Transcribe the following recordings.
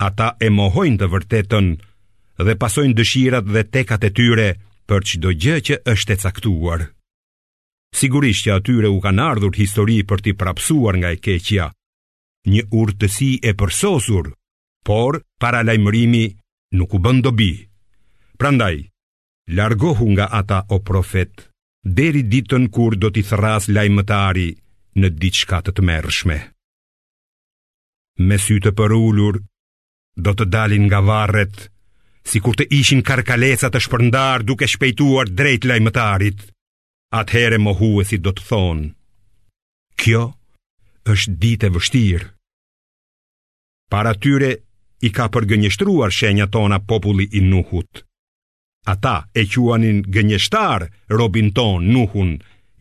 Ata e mohojnë të vërtetën dhe pasojnë dëshirat dhe tekat e tyre për çdo gjë që është e caktuar. Sigurisht që atyre u kanë ardhur histori për t'i prapsuar nga e keqja, një urtësi e përsosur, por paralajmërimi nuk u bën dobi. Prandaj, largohu nga ata o profet, deri ditën kur do t'i thërrasë lajmëtari në diçka të tmerrshme. me sy të përulur, do të dalin nga varret, sikur të ishin karkaleca të shpërndarë duke shpejtuar drejt lajmëtarit, atëherë mohuesit do të thonë, kjo është ditë e vështirë. Para tyre i ka përgënjeshtruar shenjat tona populli i Nuhut, Ata e quanin gënjeshtar robin tonë Nuhun,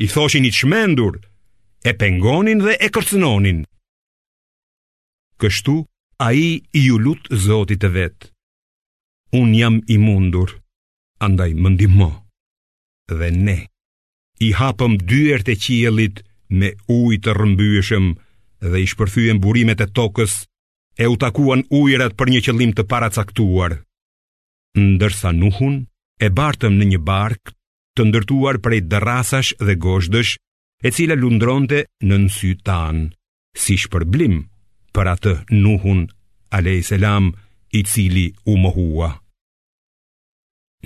i thoshin i çmendur, e pengonin dhe e kërcënonin. Kështu ai iu lut Zotit të vet. Unë jam i mundur, andaj më ndihmo. Dhe ne i hapëm dyert e qiellit me ujë të rrëmbyeshëm dhe i shpërthyem burimet e tokës e u takuan ujërat për një qëllim të paracaktuar. ndërsa Nuhun e bartëm në një barkë të ndërtuar prej dërrasash dhe gozhdësh, e cila lundronte nën sytë tanë, si shpërblim për atë Nuhun a.s. i cili u mohua.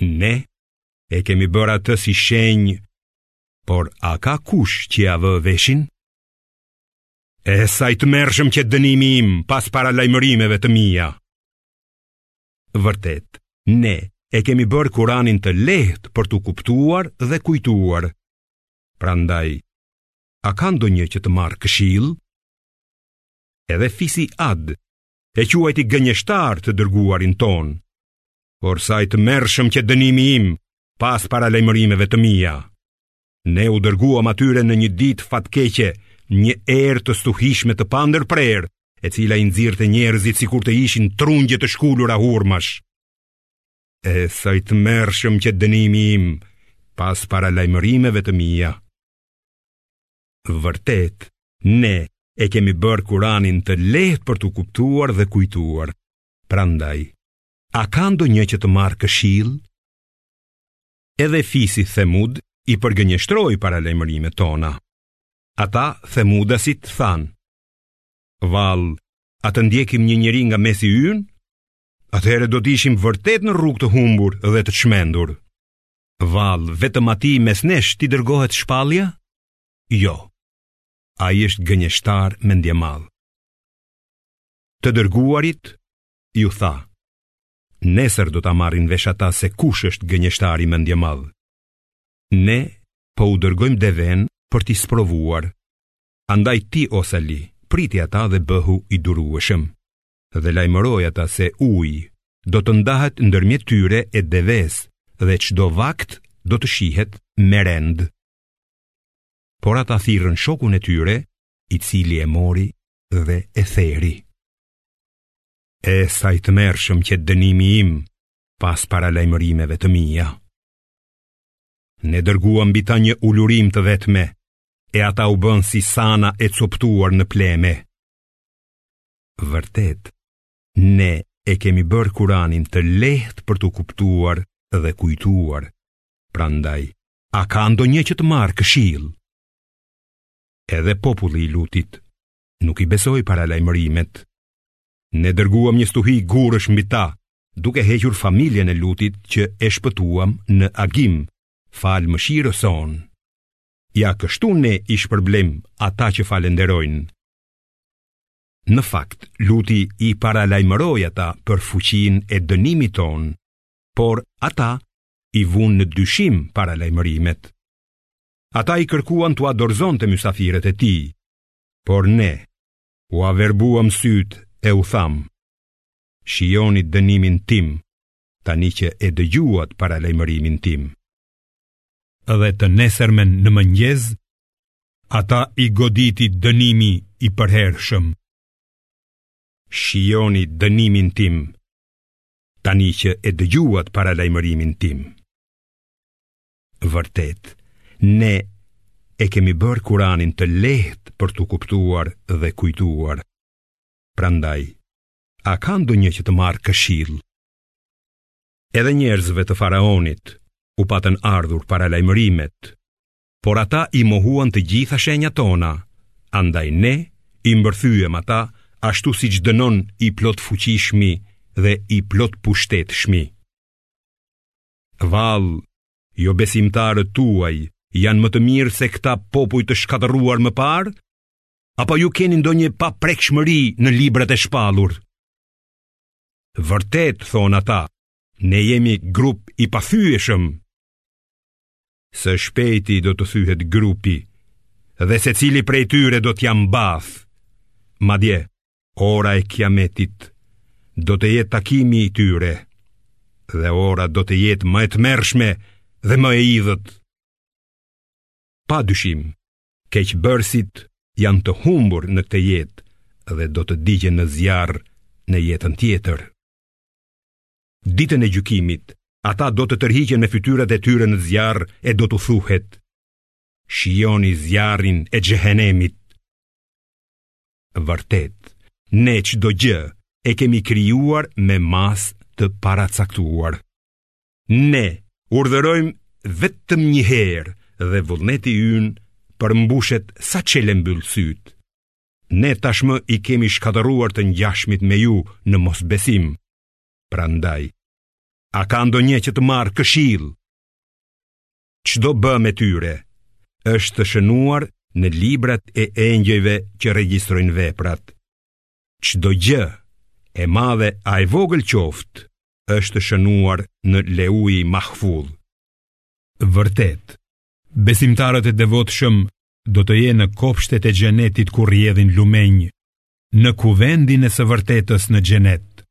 Ne e kemi bërë atë si shenjë, por a ka kush që ia vë veshin? E sa i tmerrshëm qe dënimi im pas paralajmërimeve të mia. Vërtet, ne e kemi bërë Kuranin të lehtë për t'u kuptuar dhe kujtuar. Prandaj, a ka ndonjë që të marrë këshillë? Edhe fisi Ad, e quajti gënjeshtar të dërguarin tonë, por sa i tmerrshëm qe dënimi im pas paralajmërimeve të mia. Ne u dërguam atyre në një ditë fatkeqe, një erë të stuhishme të pandërprerë, e cila i nxirrte njerëzit sikur të ishin trungje të shkulura hurmash. E sa i tmerrshëm qe dënimi im pas paralajmërimeve të mia. Vërtet, ne e kemi bërë Kuranin të lehtë për t'u kuptuar dhe kujtuar. Prandaj, a ka ndonjë që të marrë këshillë? edhe fisi Themud i përgënjeshtroi paralajmërimet tona. Ata Themudasit thanë: Vallë, a të ndjekim një njeri nga mesi ynë? Atëherë do të ishim vërtet në rrugë të humbur dhe të çmendur. Vallë, vetëm atij mes nesh t'i dërgohet shpallja? Jo. Ai është gënjeshtar mendjemadh. Të dërguarit iu tha: Nesër do ta marrin vesh ata se kush është gënjeshtari mendjemadh. Ne po u dërgojmë devenë për t'i sprovuar. Andaj ti o Salih, priti ata dhe bëhu i durueshëm. Dhe lajmëroji ata se uji do të ndahet ndërmjet tyre e devesë dhe çdo vakt do të shihet me rend. Por ata thirrën shokun e tyre, i cili e mori dhe e theri. E sa i tmerrshëm qe dënimi im pas paralajmërimeve të mia. Ne dërguam mbi ta një ulurim të vetme, e ata u bënë si sana e copëtuar në pleme. Vërtet, ne e kemi bërë Kuranin të lehtë për t'u kuptuar dhe kujtuar, prandaj, a ka ndonjë që të marrë këshillë? Edhe populli i Lutit, nuk i besoi paralajmërimet. Ne dërguam një stuhi gurësh mbi ta, duke hequr familjen e Lutit që e shpëtuam në agim, falë mëshirës sonë. Ja kështu ne i shpërblejmë ata që falënderojnë. Në fakt, Luti i paralajmëroi ata për fuqinë e dënimit tonë, por ata i vunë në dyshim paralajmërimet. Ata i kërkuan t'ua dorëzonte mysafirët e tij, Por ne ua verbuam sytë e u thamë, shijoni dënimin tim, tani që e dëgjuat paralajmërimin tim. Dhe të nesërmen në mëngjes, ata i goditi dënimi i përhershëm. Shijoni dënimin tim, tani që e dëgjuat paralajmërimin tim. Vërtet, ne e kemi bërë Kuranin të lehtë për t'u kuptuar dhe kujtuar. Prandaj, a ka ndonjë që të marrë këshillë? Edhe njerëzve të Faraonit u patën ardhur paralajmërimet, por ata i mohuan të gjitha shenjat tona, andaj ne i mbërthyem ata ashtu siç dënon i Plotfuqishmi dhe i Plotpushtetshmi. Vallë, jobesimtarët tuaj janë më të mirë se këta popuj të shkatërruar më parë? Apo ju keni ndonjë paprekshmëri në librat e shpallur? Vërtet, thonë ata, ne jemi grup i pathyeshëm. Së shpejti do të thyhet grupi dhe secili prej tyre do t'ia mbathë. Madje, ora e kiametit do të jetë takimi i tyre dhe ora do të jetë më e tmerrshme dhe më e hidhët. Pa dyshim, keqbërësit janë të humbur në këtë jetë dhe do të digjen në zjarr në jetën tjetër. Ditën e gjykimit, ata do të tërhiqen me fytyrat e tyre në zjarr e do t'u thuhet: Shijoni zjarrin e xhehenemit. Vërtet, ne çdo gjë e kemi krijuar me masë të paracaktuar. Ne urdhërojmë vetëm një herë dhe vullneti ynë përmbushet sa çel e mbyll sytë. Ne tashmë i kemi shkatërruar të ngjashmit me ju në mosbesim. Prandaj, a ka ndonjë që të marrë këshillë? Çdo bëmë e tyre është e shënuar në librat e engjëjve që regjistrojnë veprat. Çdo gjë, e madhe a e vogël qoftë, është shënuar në Leuhi Mahfudh. Vërtet, besimtarët e devotshëm do të jenë në kopshtet e xhenetit ku rrjedhin lumenj, në kuvendin e së vërtetës në xhenet,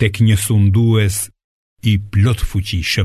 tek një sundues i plotfuqishëm.